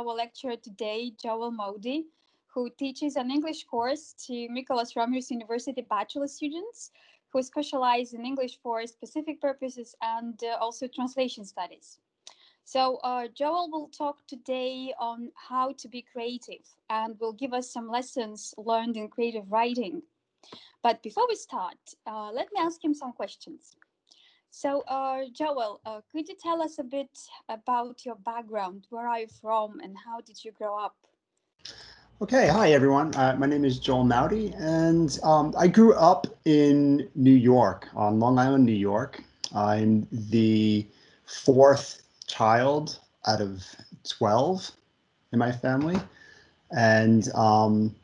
our lecturer today, Joel Modi, who teaches an English course to Mykolas Romeris University bachelor students who specialize in English for specific purposes and uh, also translation studies. So uh, Joel will talk today on how to be creative and will give us some lessons learned in creative writing. But before we start, uh, let me ask him some questions. So, uh, Joel, uh, could you tell us a bit about your background? Where are you from and how did you grow up? Okay, hi everyone. Uh, my name is Joel Mowdy, and um, I grew up in New York, on Long Island, New York. I'm the fourth child out of 12 in my family. And um,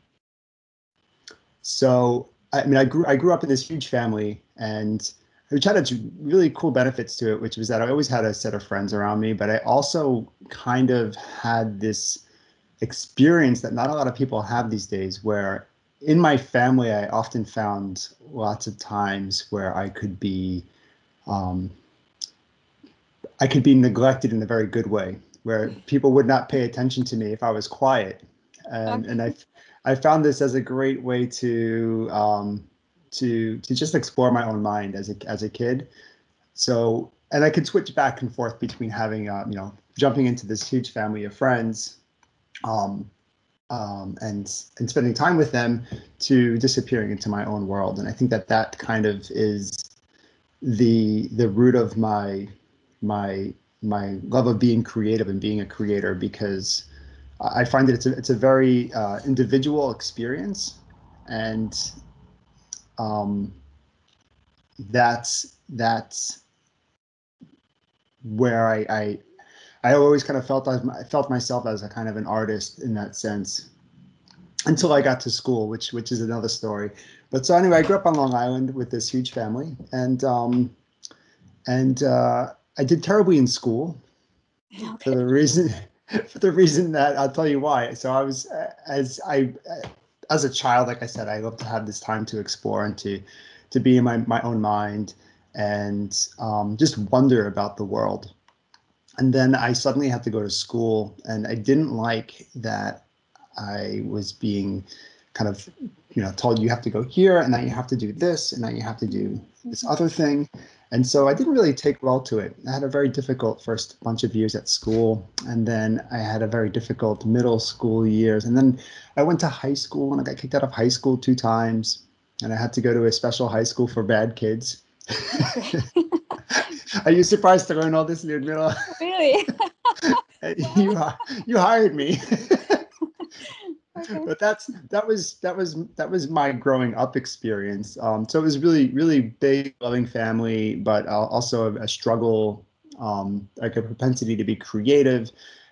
so, I mean, I grew, I grew up in this huge family, and which had its really cool benefits to it, which was that I always had a set of friends around me, but I also kind of had this experience that not a lot of people have these days where in my family i often found lots of times where i could be um, i could be neglected in a very good way where people would not pay attention to me if i was quiet and, okay. and i i found this as a great way to um, to to just explore my own mind as a as a kid so and i could switch back and forth between having uh, you know jumping into this huge family of friends um, um, and and spending time with them to disappearing into my own world. And I think that that kind of is the the root of my my my love of being creative and being a creator because I find that it's a it's a very uh, individual experience, and um, that's that's where I, I I always kind of felt I felt myself as a kind of an artist in that sense until I got to school, which which is another story. But so anyway, I grew up on Long Island with this huge family, and um, and uh, I did terribly in school okay. for the reason for the reason that I'll tell you why. So I was as I as a child, like I said, I love to have this time to explore and to to be in my my own mind and um, just wonder about the world and then I suddenly had to go to school, and I didn't like that I was being kind of, you know, told you have to go here, and now you have to do this, and now you have to do this other thing. And so I didn't really take well to it. I had a very difficult first bunch of years at school, and then I had a very difficult middle school years. And then I went to high school, and I got kicked out of high school two times, and I had to go to a special high school for bad kids. Are you surprised to learn all this, Lyudmila? Really? you uh, you hired me. But that's that was that was that was my growing up experience. Um, so it was really really big, loving family, but also a, a struggle, um, like a propensity to be creative,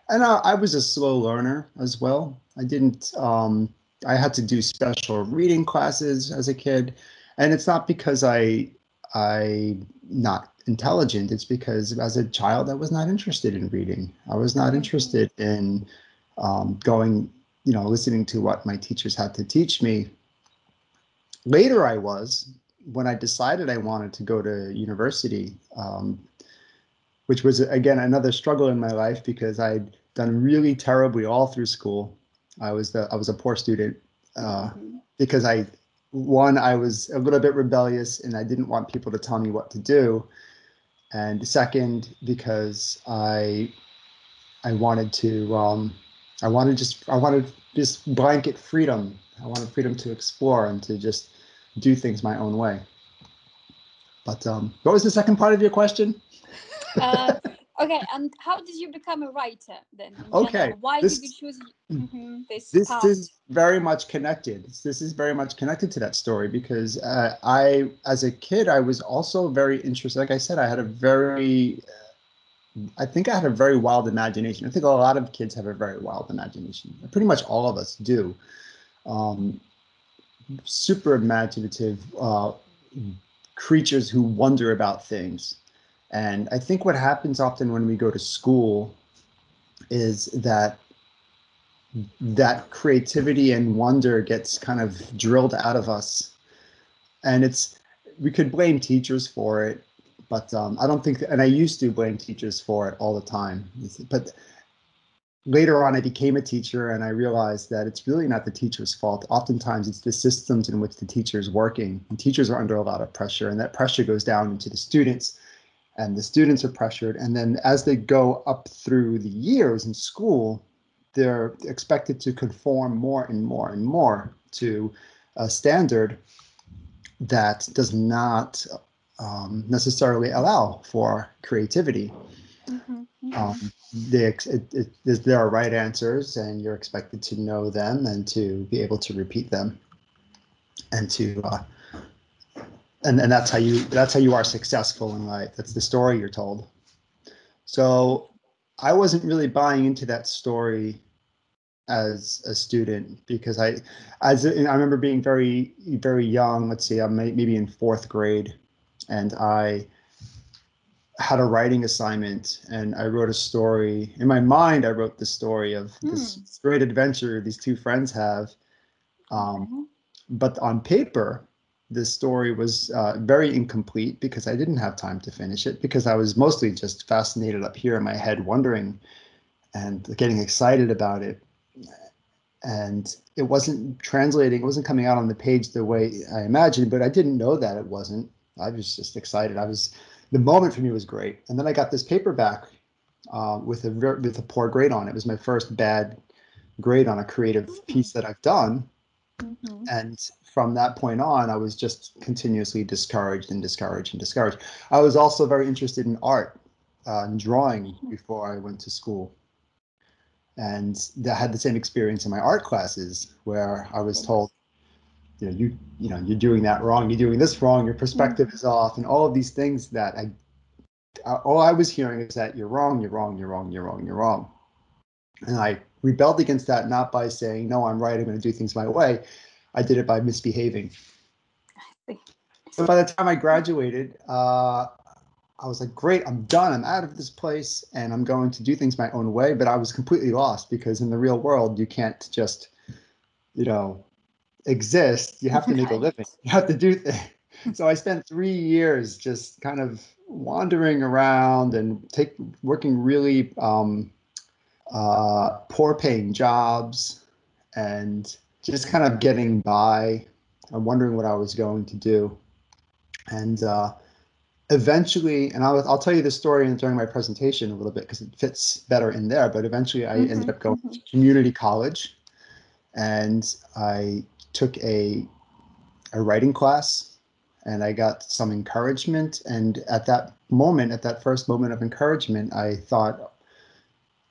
and I, I was a slow learner as well. I didn't. Um, I had to do special reading classes as a kid, and it's not because I I not intelligent, it's because as a child, I was not interested in reading. I was not mm-hmm. interested in um, going, you know, listening to what my teachers had to teach me. Later, I was when I decided I wanted to go to university, um, which was again another struggle in my life because I'd done really terribly all through school. I was the I was a poor student uh, because I one I was a little bit rebellious and I didn't want people to tell me what to do and second because I I wanted to um, I wanted just I wanted just blanket freedom. I wanted freedom to explore and to just do things my own way. But um, what was the second part of your question? Uh, okay and how did you become a writer then okay general? why this, did you choose mm-hmm, this this path? is very much connected this is very much connected to that story because uh, i as a kid i was also very interested like i said i had a very uh, i think i had a very wild imagination. I think a lot of kids have a very wild imagination. Pretty much all of us do. Um, super imaginative uh, creatures who wonder about things. And I think what happens often when we go to school is that that creativity and wonder gets kind of drilled out of us. And it's we could blame teachers for it, but um, I don't think and I used to blame teachers for it all the time. But later on, I became a teacher and I realized that it's really not the teacher's fault. Oftentimes, it's the systems in which the teacher is working. And teachers are under a lot of pressure, and that pressure goes down into the students, and the students are pressured. And then as they go up through the years in school, they're expected to conform more and more and more to a standard that does not um, necessarily allow for creativity. Mm-hmm. Um, they, it, it, there are right answers, and you're expected to know them and to be able to repeat them, and to uh, and and that's how you that's how you are successful in life. That's the story you're told. So I wasn't really buying into that story as a student because I, as I remember being very very young. Let's see, I'm maybe in fourth grade, and I had a writing assignment and I wrote a story. In my mind, I wrote the story of mm. this great adventure these two friends have. Um. But on paper, the story was uh, very incomplete because I didn't have time to finish it because I was mostly just fascinated up here in my head, wondering and getting excited about it. And it wasn't translating, it wasn't coming out on the page the way I imagined, but I didn't know that it wasn't. I was just excited. I was the moment for me was great. And then I got this paperback uh, with a with a poor grade on it. It was my first bad grade on a creative mm-hmm. piece that I've done. Mm-hmm. And from that point on, I was just continuously discouraged and discouraged and discouraged. I was also very interested in art uh, and drawing mm-hmm. before I went to school. And I had the same experience in my art classes where I was told, you know, you you know, you're doing that wrong, you're doing this wrong, your perspective is off, and all of these things that I, all I was hearing is that you're wrong, you're wrong, you're wrong, you're wrong, you're wrong, and I rebelled against that not by saying no, I'm right, I'm going to do things my way. I did it by misbehaving. So by the time I graduated, uh, I was like, great, I'm done. I'm out of this place and I'm going to do things my own way. But I was completely lost because in the real world, you can't just, you know, exist, you have to make a living. You have to do things. So I spent three years just kind of wandering around and take working really um, uh, poor paying jobs and just kind of getting by and wondering what I was going to do. And uh, eventually, and I'll, I'll tell you the story during my presentation a little bit because it fits better in there. But eventually, I mm-hmm, ended up going mm-hmm. to community college, and I took a a writing class and I got some encouragement. And at that moment, at that first moment of encouragement, I thought,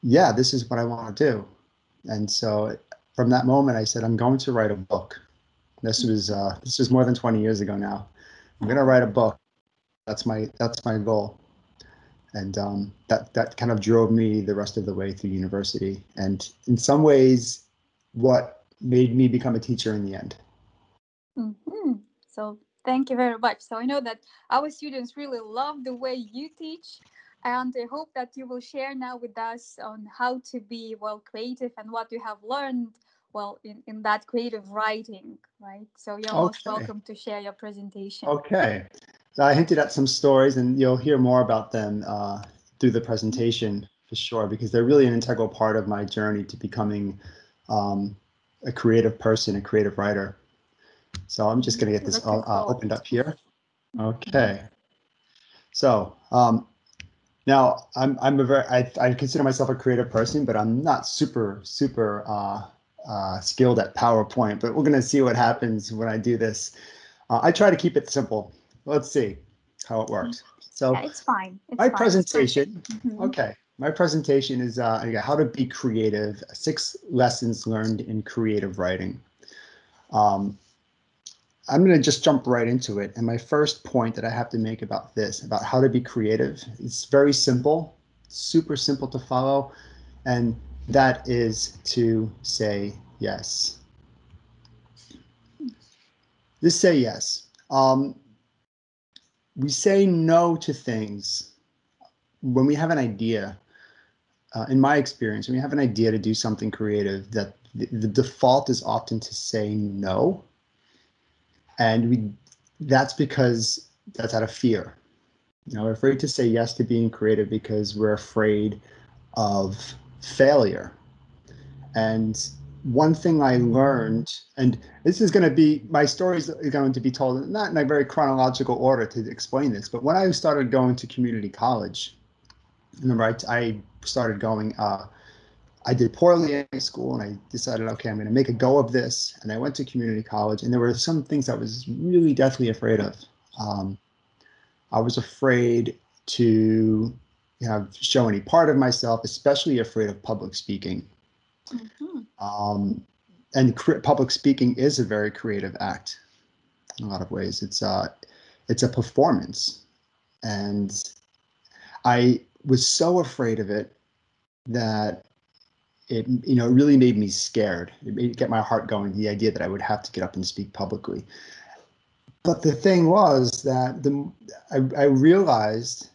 yeah, this is what I want to do. And so from that moment, I said, I'm going to write a book. This was uh, this was more than 20 years ago now. I'm going to write a book. That's my that's my goal. And um, that that kind of drove me the rest of the way through university. And in some ways, what made me become a teacher in the end. Mm-hmm. So thank you very much. So I know that our students really love the way you teach, and I hope that you will share now with us on how to be well creative and what you have learned well in, in that creative writing, right? So you're okay. most welcome to share your presentation. Okay. So I hinted at some stories, and you'll hear more about them uh, through the presentation for sure, because they're really an integral part of my journey to becoming um, a creative person, a creative writer. So I'm just going to get this uh, opened up here. Okay. So um, now I'm I'm a very I, I consider myself a creative person, but I'm not super super uh, uh, skilled at PowerPoint. But we're going to see what happens when I do this. Uh, I try to keep it simple. Let's see how it works. So yeah, it's fine. It's my fine. presentation. Mm-hmm. Okay my presentation is uh, how to be creative, six lessons learned in creative writing. Um, I'm going to just jump right into it. And my first point that I have to make about this, about how to be creative, it's very simple, super simple to follow. And that is to say yes. Just say yes. Um, we say no to things when we have an idea uh, in my experience, when you have an idea to do something creative, that the, the default is often to say no, and we that's because that's out of fear. You know, we're afraid to say yes to being creative because we're afraid of failure. And one thing I learned, and this is going to be my story is going to be told not in a very chronological order to explain this, but when I started going to community college, remember I, I started going. Uh, I did poorly in high school, and I decided, okay, I'm going to make a go of this. And I went to community college, and there were some things I was really deathly afraid of. Um, I was afraid to have show any part of myself, especially afraid of public speaking. Mm-hmm. Um, and cre- public speaking is a very creative act in a lot of ways. It's a, uh, it's a performance, and I was so afraid of it that it you know it really made me scared. It made get my heart going. The idea that I would have to get up and speak publicly. But the thing was that the I, I realized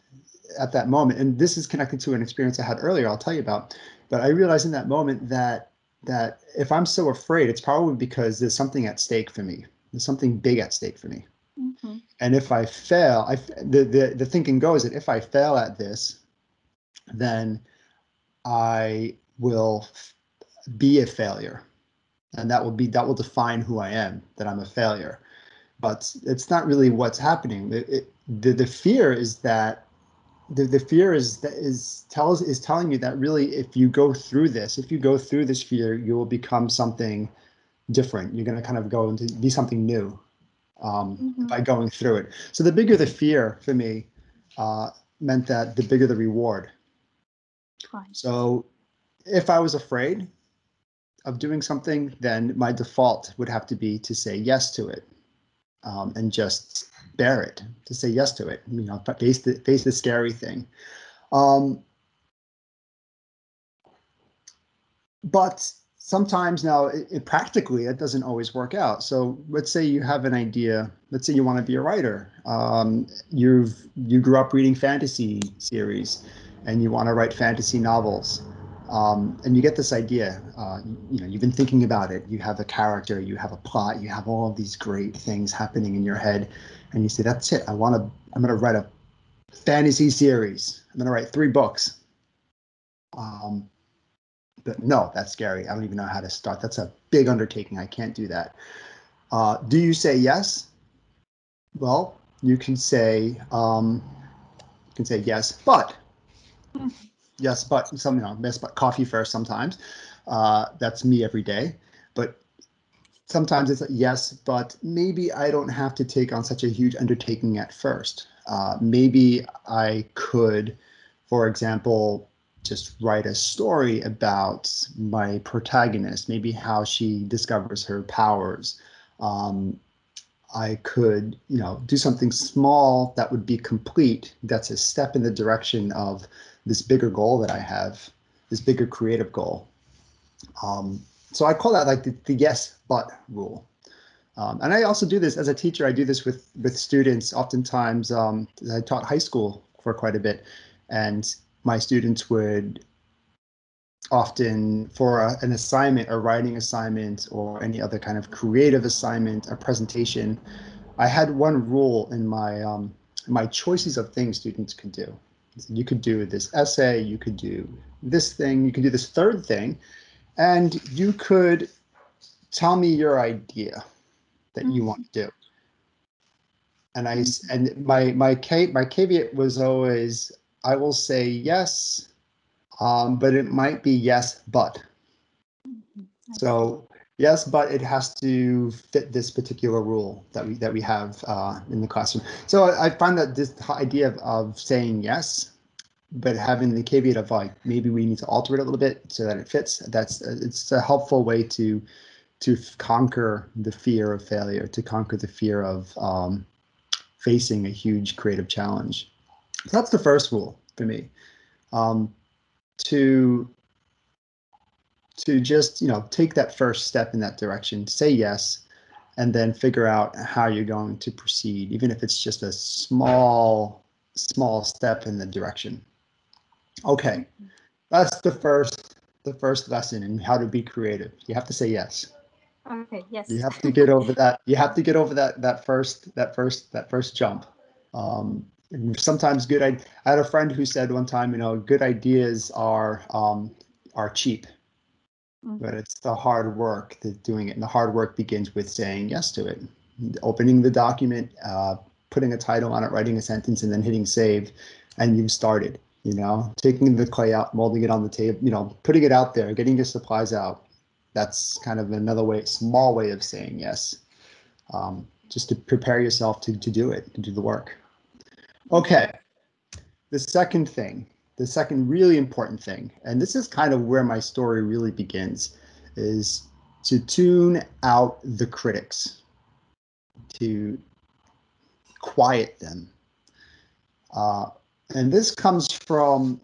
at that moment, and this is connected to an experience I had earlier. I'll tell you about. But I realized in that moment that that if I'm so afraid, it's probably because there's something at stake for me. There's something big at stake for me. Mm-hmm. And if I fail, I the, the the thinking goes that if I fail at this, then I will be a failure, and that will be that will define who I am. That I'm a failure, but it's not really what's happening. It, it, the the fear is that the, the fear is that is tells is telling you that really if you go through this if you go through this fear you will become something different you're going to kind of go into be something new um, mm-hmm. by going through it so the bigger the fear for me uh, meant that the bigger the reward Fine. so if i was afraid of doing something then my default would have to be to say yes to it um, and just bear it, to say yes to it, you know, face the, face the scary thing. Um, but sometimes now it, it, practically it doesn't always work out so let's say you have an idea let's say you want to be a writer um, you've you grew up reading fantasy series and you want to write fantasy novels um, and you get this idea uh, you, know you've been thinking about it you have a character you have a plot you have all of these great things happening in your head and you say that's it i want to i'm going to write a fantasy series. I'm going to write three books. Um, but no that's scary. I don't even know how to start. That's a big undertaking. I can't do that. Uh, do you say yes? Well you can say um, you can say yes but yes, but some you know, but coffee first sometimes. Uh, that's me every day. But sometimes it's yes, but maybe I don't have to take on such a huge undertaking at first. Uh, maybe I could, for example, just write a story about my protagonist, maybe how she discovers her powers. Um, I could, you know, do something small that would be complete. That's a step in the direction of this bigger goal that I have, this bigger creative goal. Um, so I call that like the, the yes but rule. Um, and I also do this as a teacher. I do this with with students. Oftentimes, um, I taught high school for quite a bit, and my students would often for a, an assignment, a writing assignment, or any other kind of creative assignment, a presentation. I had one rule in my um, my choices of things students could do you could do this essay, you could do this thing, you could do this third thing, and you could tell me your idea that you want to do. And I and my my my caveat was always I will say yes, um, but it might be yes but. Mm-hmm. So yes, but it has to fit this particular rule that we that we have uh, in the classroom. So I find that this idea of, of saying yes, but having the caveat of like maybe we need to alter it a little bit so that it fits. That's it's a helpful way to to conquer the fear of failure, to conquer the fear of um, facing a huge creative challenge. So that's the first rule for me. Um, to to just you know take that first step in that direction say yes and then figure out how you're going to proceed even if it's just a small small step in the direction. Okay. That's the first the first lesson in how to be creative. You have to say yes. Okay yes. You have to get over that you have to get over that that first that first that first jump. Um sometimes good I, I had a friend who said one time you know good ideas are um are cheap mm-hmm. but it's the hard work that doing it. And the hard work begins with saying yes to it, opening the document, uh, putting a title on it, writing a sentence, and then hitting save, and you've started. You know, taking the clay out, molding it on the table, you know, putting it out there, getting your supplies out. That's kind of another way, small way of saying yes. Um, just to prepare yourself to, to do it, to do the work. Okay, the second thing, the second really important thing, and this is kind of where my story really begins, is to tune out the critics, to quiet them. Uh, and this comes from,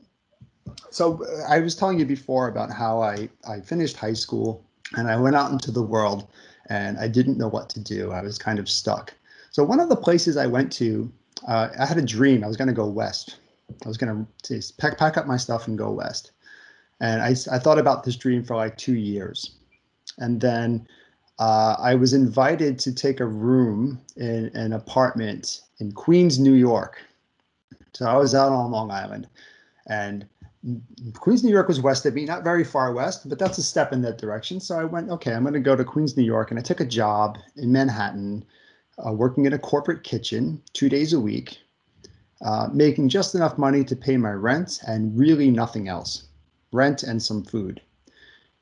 so I was telling you before about how I, I finished high school and I went out into the world and I didn't know what to do. I was kind of stuck. So one of the places I went to, uh, I had a dream. I was going to go west. I was going to pack, pack up my stuff and go west. And I, I thought about this dream for like two years. And then uh, I was invited to take a room in an apartment in Queens, New York. So I was out on Long Island. And Queens, New York was west of me, not very far west, but that's a step in that direction. So I went, okay, I'm going to go to Queens, New York. And I took a job in Manhattan, uh, working in a corporate kitchen two days a week, uh, making just enough money to pay my rent and really nothing else rent and some food.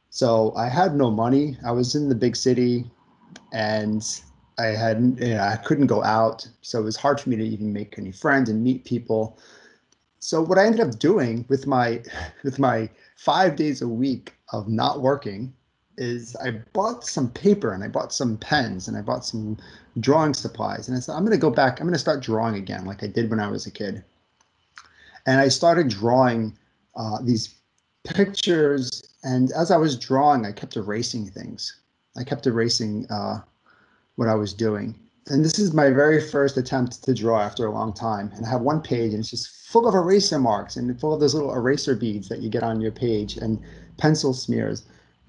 So I had no money. I was in the big city and I had, you know, I couldn't go out. So it was hard for me to even make any friends and meet people so what I ended up doing with my with my five days a week of not working is I bought some paper and I bought some pens and I bought some drawing supplies and I said I'm going to go back I'm going to start drawing again like I did when I was a kid and I started drawing uh, these pictures and as I was drawing I kept erasing things I kept erasing uh, what I was doing and this is my very first attempt to draw after a long time. And I have one page and it's just full of eraser marks and full of those little eraser beads that you get on your page and pencil smears.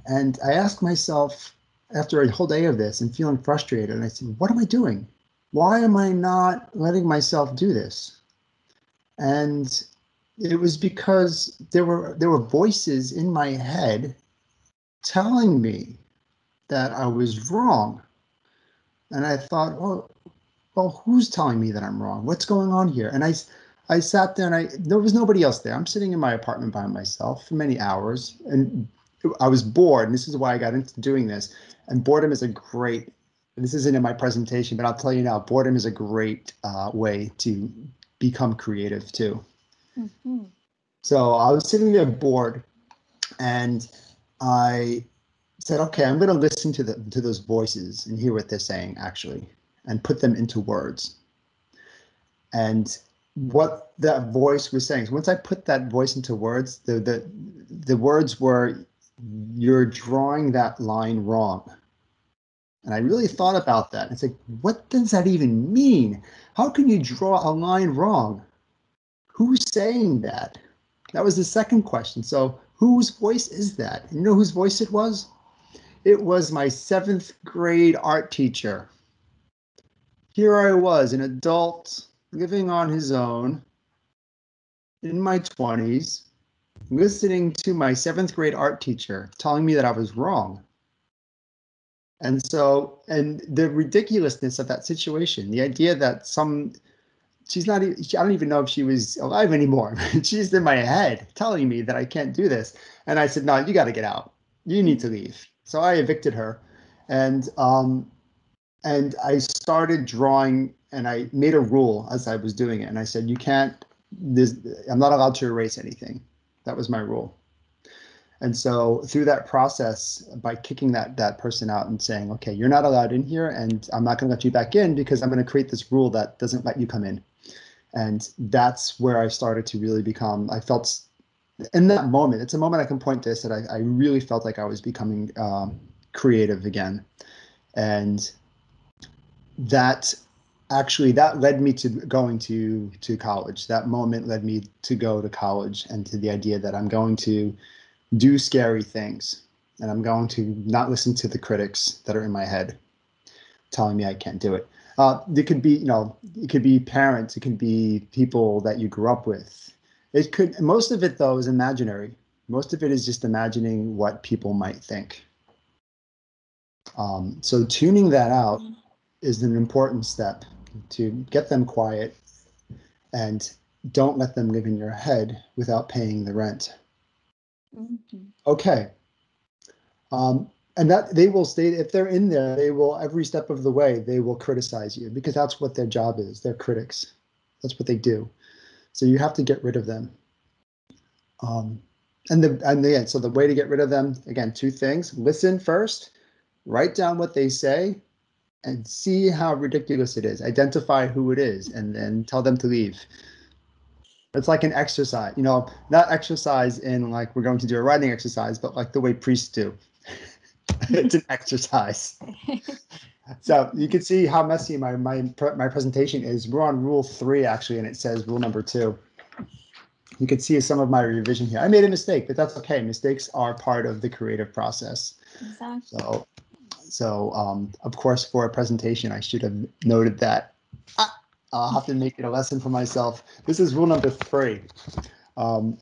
And I asked myself after a whole day of this and feeling frustrated, and I said, what am I doing? Why am I not letting myself do this? And it was because there were there were voices in my head telling me that I was wrong and I thought, well, well, who's telling me that I'm wrong? What's going on here? And I, I sat there and I there was nobody else there. I'm sitting in my apartment by myself for many hours, and I was bored. And this is why I got into doing this. And boredom is a great. This isn't in my presentation, but I'll tell you now. Boredom is a great uh, way to become creative too. Mm-hmm. So I was sitting there bored, and I said, okay, I'm going to listen to the to those voices and hear what they're saying actually, and put them into words. And what that voice was saying. So once I put that voice into words, the the the words were, "You're drawing that line wrong." And I really thought about that. It's like, what does that even mean? How can you draw a line wrong? Who's saying that? That was the second question. So whose voice is that? You know whose voice it was? It was my seventh grade art teacher. Here I was, an adult living on his own in my 20s, listening to my seventh grade art teacher telling me that I was wrong. And so, and the ridiculousness of that situation, the idea that some, she's not, I don't even know if she was alive anymore. she's in my head telling me that I can't do this. And I said, no, you got to get out. You need to leave. So I evicted her, and um, and I started drawing, and I made a rule as I was doing it, and I said, you can't. This, I'm not allowed to erase anything. That was my rule. And so through that process, by kicking that that person out and saying, okay, you're not allowed in here, and I'm not going to let you back in because I'm going to create this rule that doesn't let you come in. And that's where I started to really become. I felt in that moment, it's a moment I can point to that I, I really felt like I was becoming um, creative again. And that actually that led me to going to to college that moment led me to go to college and to the idea that i'm going to do scary things and i'm going to not listen to the critics that are in my head telling me i can't do it uh, it could be you know it could be parents it could be people that you grew up with it could most of it though is imaginary. Most of it is just imagining what people might think. Um, so tuning that out is an important step to get them quiet and don't let them live in your head without paying the rent. Mm-hmm. Okay. Um, and that they will stay if they're in there they will every step of the way they will criticize you because that's what their job is. They're critics. That's what they do. So you have to get rid of them. Um, and the and again so the way to get rid of them again two things. Listen first. Write down what they say and see how ridiculous it is identify who it is and then tell them to leave it's like an exercise you know not exercise in like we're going to do a writing exercise but like the way priests do it's an exercise. so you can see how messy my my my presentation is. We're on rule three actually, and it says rule number two. You can see some of my revision here. I made a mistake, but that's okay. Mistakes are part of the creative process. Exactly. So, so um, of course, for a presentation, I should have noted that. Ah, I'll have to make it a lesson for myself. This is rule number three. Um,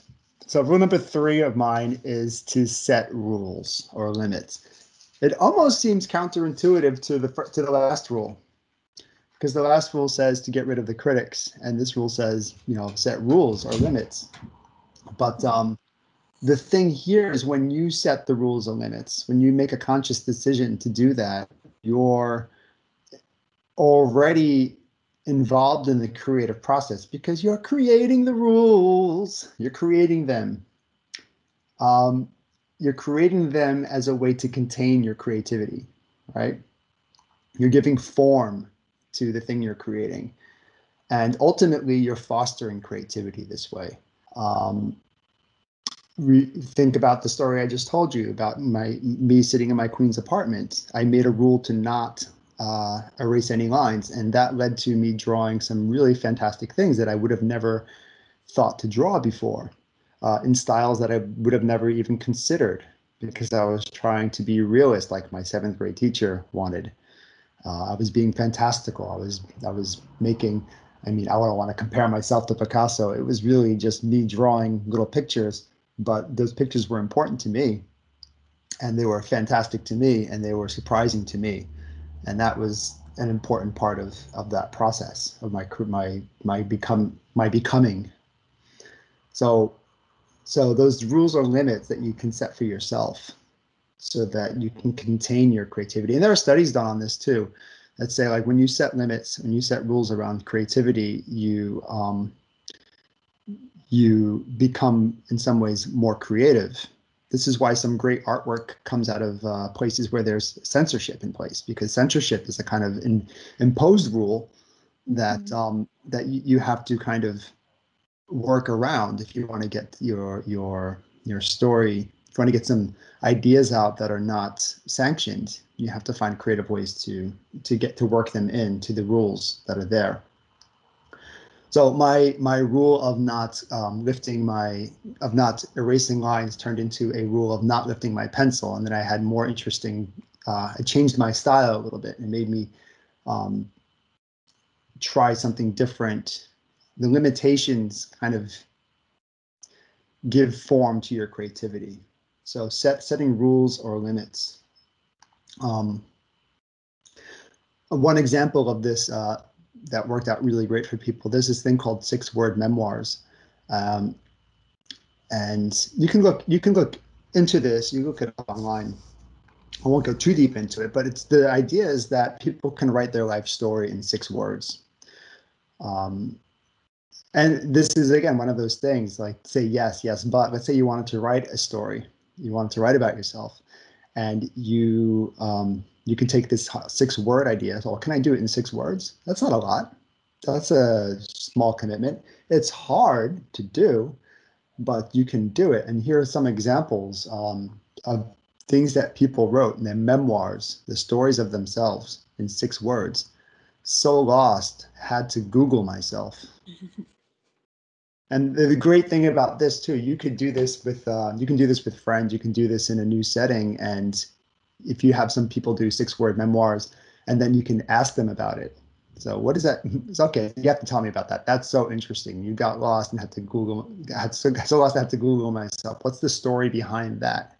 so rule number three of mine is to set rules or limits it almost seems counterintuitive to the to the last rule because the last rule says to get rid of the critics and this rule says you know set rules or limits but um, the thing here is when you set the rules and limits when you make a conscious decision to do that you're already involved in the creative process because you're creating the rules you're creating them um, you're creating them as a way to contain your creativity, right? You're giving form to the thing you're creating. And ultimately, you're fostering creativity this way. Um, re- think about the story I just told you about my me sitting in my Queens apartment. I made a rule to not uh, erase any lines, and that led to me drawing some really fantastic things that I would have never thought to draw before uh, in styles that I would have never even considered because I was trying to be realist, like my seventh grade teacher wanted. Uh, I was being fantastical. I was I was making. I mean, I don't want to compare myself to Picasso. It was really just me drawing little pictures, but those pictures were important to me, and they were fantastic to me, and they were surprising to me, and that was an important part of of that process of my my my become my becoming. So so those rules or limits that you can set for yourself so that you can contain your creativity. And there are studies done on this too that say like when you set limits, when you set rules around creativity, you um, you become in some ways more creative. This is why some great artwork comes out of uh, places where there's censorship in place because censorship is a kind of in, imposed rule that mm-hmm. um, that you, you have to kind of work around if you want to get your your your story if you want to get some ideas out that are not sanctioned you have to find creative ways to to get to work them into the rules that are there so my my rule of not um, lifting my of not erasing lines turned into a rule of not lifting my pencil and then i had more interesting uh, i changed my style a little bit and made me um, try something different the limitations kind of give form to your creativity. So set setting rules or limits. Um, one example of this uh, that worked out really great for people. There's this thing called six word memoirs, um, and you can look you can look into this. You look it up online. I won't go too deep into it, but it's the idea is that people can write their life story in six words. Um, and this is again one of those things like say yes, yes, but let's say you wanted to write a story, you wanted to write about yourself, and you um, you can take this six word idea. So, can I do it in six words? That's not a lot. That's a small commitment. It's hard to do, but you can do it. And here are some examples um, of things that people wrote in their memoirs, the stories of themselves in six words. So lost, had to Google myself. and the great thing about this too you could do this with uh, you can do this with friends you can do this in a new setting and if you have some people do six word memoirs and then you can ask them about it So what is that? It's okay. You have to tell me about that. That's so interesting. You got lost and had to Google. Had so, so lost I had to Google myself. What's the story behind that?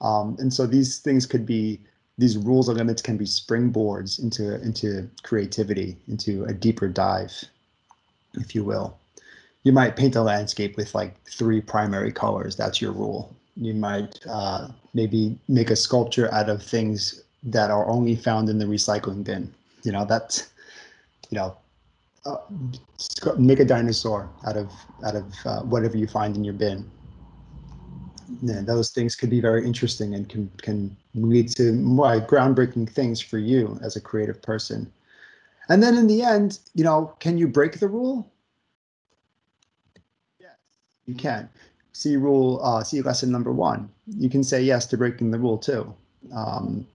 Um, and so these things could be these rules or limits can be springboards into into creativity, into a deeper dive, if you will. You might paint a landscape with like three primary colors. That's your rule. You might uh, maybe make a sculpture out of things that are only found in the recycling bin. You know, that's, you know, uh, make a dinosaur out of out of uh, whatever you find in your bin. Yeah, those things could be very interesting and can can lead to more groundbreaking things for you as a creative person. And then in the end, you know, can you break the rule? Yes, you can. See rule, uh, see lesson number one. You can say yes to breaking the rule too. Um,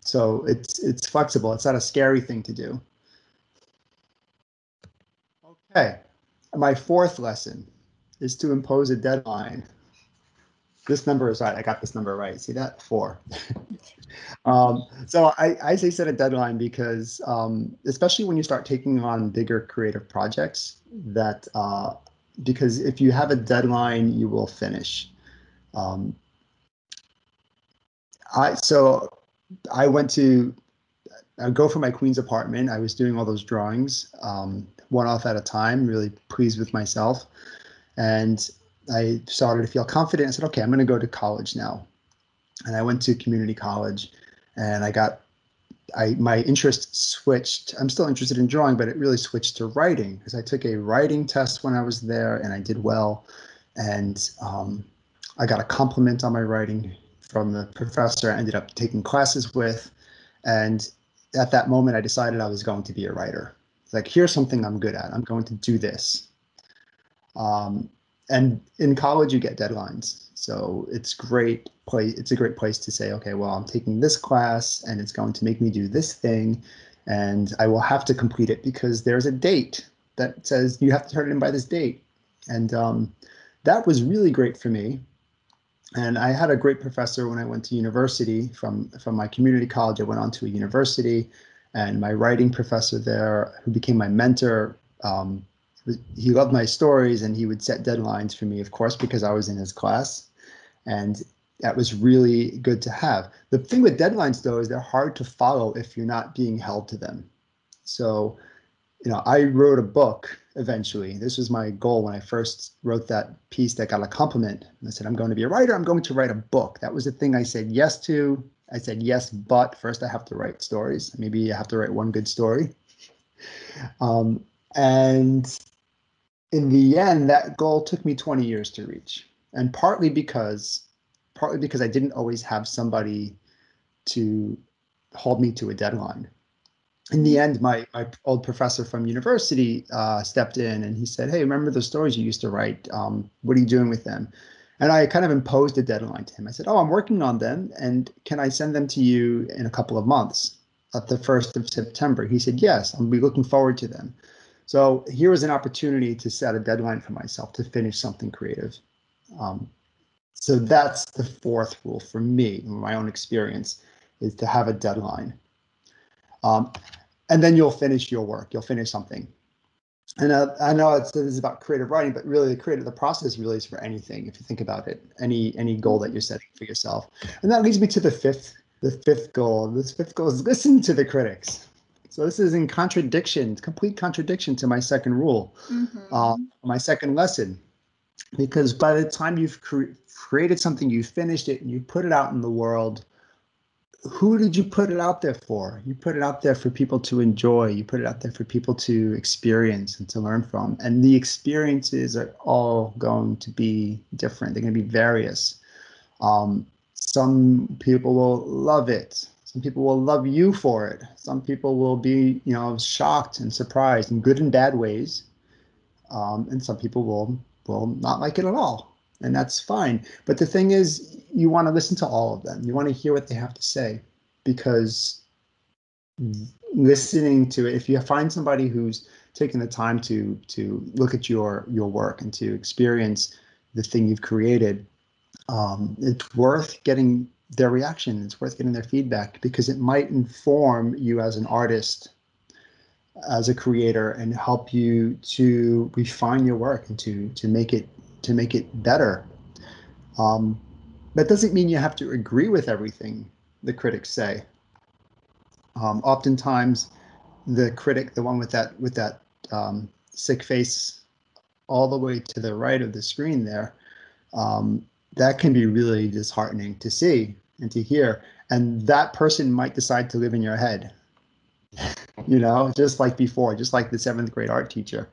so it's it's flexible. It's not a scary thing to do. Okay, my fourth lesson is to impose a deadline. This number is right. I got this number right. See that? Four. um, so I, I say set a deadline because um, especially when you start taking on bigger creative projects that uh, because if you have a deadline, you will finish. Um, I so I went to I go for my Queens apartment. I was doing all those drawings, um, one off at a time, really pleased with myself. And I started to feel confident. I said, okay, I'm going to go to college now. And I went to community college and I got, I my interest switched. I'm still interested in drawing, but it really switched to writing because I took a writing test when I was there and I did well. And um, I got a compliment on my writing from the professor I ended up taking classes with. And at that moment, I decided I was going to be a writer. It's like, here's something I'm good at. I'm going to do this. Um, and in college, you get deadlines. So it's great place. It's a great place to say, okay, well, I'm taking this class and it's going to make me do this thing. And I will have to complete it because there's a date that says you have to turn it in by this date. And um, that was really great for me and I had a great professor when I went to university from from my community college. I went on to a university, and my writing professor there, who became my mentor, um, he loved my stories, and he would set deadlines for me, of course, because I was in his class, and that was really good to have. The thing with deadlines, though, is they're hard to follow if you're not being held to them. So, you know, I wrote a book eventually. This was my goal when I first wrote that piece that got a compliment. I said, I'm going to be a writer. I'm going to write a book. That was the thing I said yes to. I said yes, but first I have to write stories. Maybe I have to write one good story. Um, and in the end, that goal took me 20 years to reach. And partly because, partly because I didn't always have somebody to hold me to a deadline in the end, my, my old professor from university uh, stepped in and he said, Hey, remember the stories you used to write? Um, what are you doing with them? And I kind of imposed a deadline to him. I said, Oh, I'm working on them. And can I send them to you in a couple of months at the 1st of September? He said, Yes, I'll be looking forward to them. So here was an opportunity to set a deadline for myself to finish something creative. Um, so that's the fourth rule for me, in my own experience, is to have a deadline. Um, and then you'll finish your work. You'll finish something. And uh, I know it's, it's about creative writing, but really the creative the process really is for anything. If you think about it, any any goal that you're setting for yourself, and that leads me to the fifth the fifth goal. This fifth goal is listen to the critics. So this is in contradiction, complete contradiction to my second rule, mm-hmm. uh, my second lesson, because by the time you've cre- created something, you finished it, and you put it out in the world, who did you put it out there for? You put it out there for people to enjoy. You put it out there for people to experience and to learn from. And the experiences are all going to be different. They're going to be various. Um, some people will love it. Some people will love you for it. Some people will be, you know, shocked and surprised in good and bad ways. Um, and some people will will not like it at all and that's fine. But the thing is, you want to listen to all of them. You want to hear what they have to say because listening to it, if you find somebody who's taking the time to to look at your your work and to experience the thing you've created, um, it's worth getting their reaction. It's worth getting their feedback because it might inform you as an artist, as a creator, and help you to refine your work and to to make it to make it better. Um, that doesn't mean you have to agree with everything the critics say. Um, oftentimes, the critic, the one with that with that um, sick face, all the way to the right of the screen there, um, that can be really disheartening to see and to hear. And that person might decide to live in your head, you know, just like before, just like the seventh grade art teacher.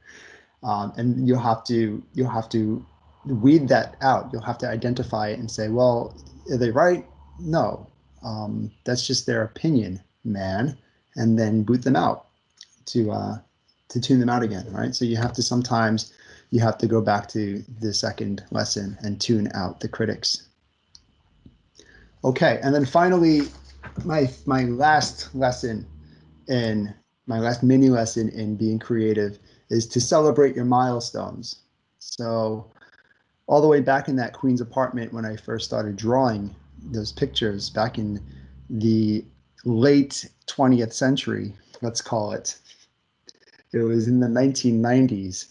Um, and you'll have to you'll have to weed that out. You'll have to identify it and say, well, are they right? No, um, that's just their opinion, man. And then boot them out to uh, to tune them out again, right? So you have to sometimes you have to go back to the second lesson and tune out the critics. Okay, and then finally, my my last lesson in my last mini lesson in being creative is to celebrate your milestones. So all the way back in that Queens apartment when I first started drawing those pictures back in the late 20th century, let's call it. It was in the 1990s.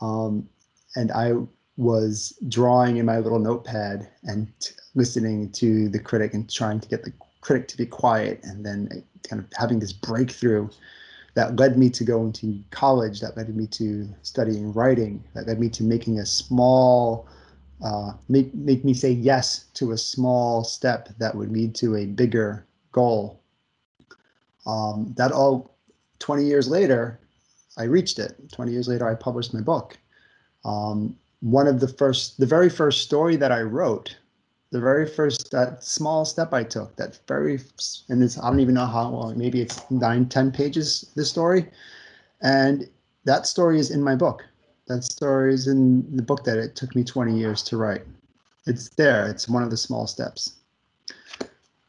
Um, and I was drawing in my little notepad and listening to the critic and trying to get the critic to be quiet and then kind of having this breakthrough that led me to go into college, that led me to studying writing, that led me to making a small, uh, make, make me say yes to a small step that would lead to a bigger goal. Um, that all 20 years later, I reached it. 20 years later, I published my book. Um, one of the first, the very first story that I wrote the very first that small step I took, that very and it's I don't even know how long, maybe it's nine, ten pages, this story. And that story is in my book. That story is in the book that it took me 20 years to write. It's there. It's one of the small steps.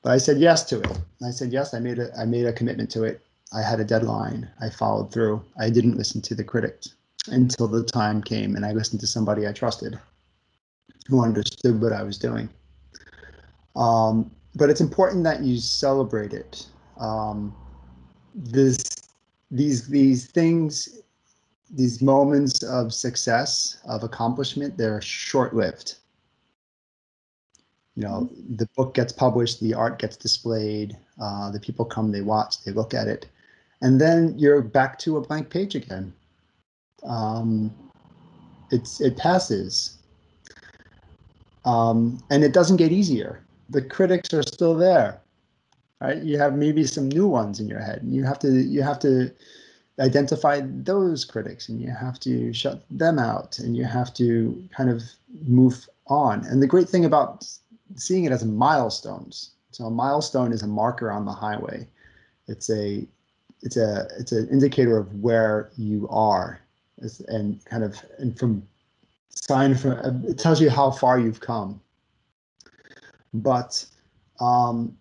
But I said yes to it. I said yes. I made a I made a commitment to it. I had a deadline. I followed through. I didn't listen to the critics until the time came and I listened to somebody I trusted who understood what I was doing. Um, but it's important that you celebrate it. Um, this, these, these things, these moments of success, of accomplishment, they're short-lived. You know, mm-hmm. the book gets published, the art gets displayed, uh, the people come, they watch, they look at it, and then you're back to a blank page again. Um, it's it passes, um, and it doesn't get easier the critics are still there right? You have maybe some new ones in your head. And you have to you have to identify those critics and you have to shut them out and you have to kind of move on. And the great thing about seeing it as milestones so a milestone is a marker on the highway. It's a it's a it's an indicator of where you are. And kind of and from sign from it tells you how far you've come but um,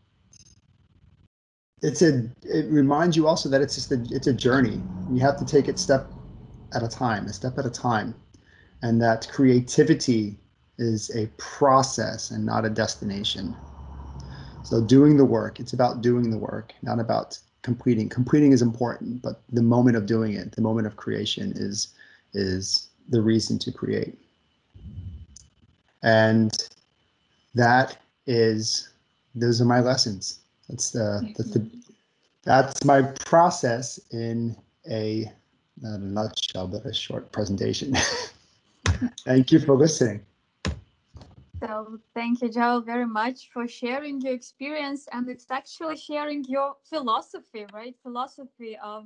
it's a it reminds you also that it's just a it's a journey. You have to take it step at a time, a step at a time, and that creativity is a process and not a destination. So doing the work, it's about doing the work, not about completing. Completing is important, but the moment of doing it, the moment of creation is is the reason to create. And that is those are my lessons. That's the mm-hmm. that's the that's my process in a not a nutshell, but a short presentation. Thank you for listening. So thank you, Joel, very much for sharing your experience, and it's actually sharing your philosophy, right? Philosophy of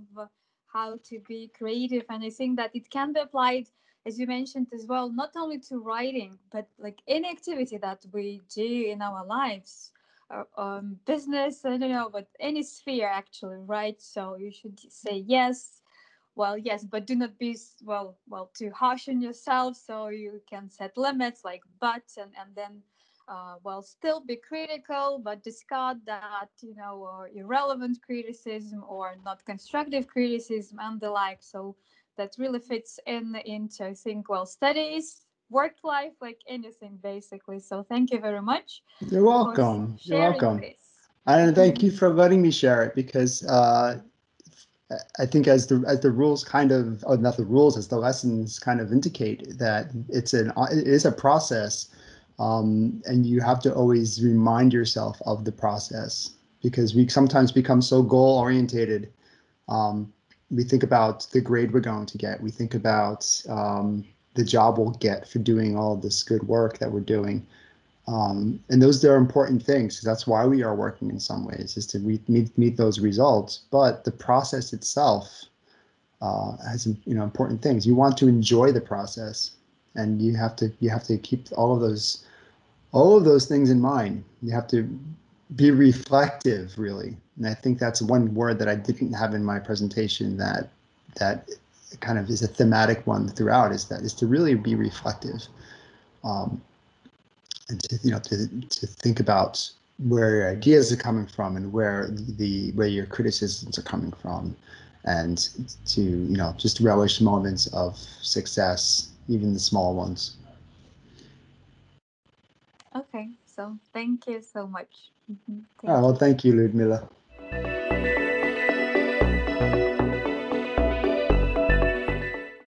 how to be creative, and I think that it can be applied as you mentioned as well, not only to writing, but like any activity that we do in our lives, or, uh, um, business, I don't know, but any sphere actually, right? So you should say yes. Well, yes, but do not be well, well, too harsh on yourself. So you can set limits like but, and and then, uh, well, still be critical, but discard that you know or irrelevant criticism or not constructive criticism and the like. So that really fits in into I think well studies work life like anything basically. So thank you very much. You're welcome. You're welcome. This. And thank you for letting me share it because uh, I think as the as the rules kind of oh, not the rules as the lessons kind of indicate that it's an it is a process um, and you have to always remind yourself of the process because we sometimes become so goal orientated um, we think about the grade we're going to get we think about um, the job we'll get for doing all this good work that we're doing um, and those are important things because that's why we are working in some ways is to meet, meet, meet those results. But the process itself uh, has you know important things. You want to enjoy the process, and you have to you have to keep all of those all of those things in mind. You have to be reflective, really. And I think that's one word that I didn't have in my presentation that that kind of is a thematic one throughout. Is that is to really be reflective. Um, and to you know to to think about where your ideas are coming from and where the where your criticisms are coming from and to you know just relish moments of success even the small ones okay so thank you so much mm-hmm. thank oh, well thank you ludmila Thank you.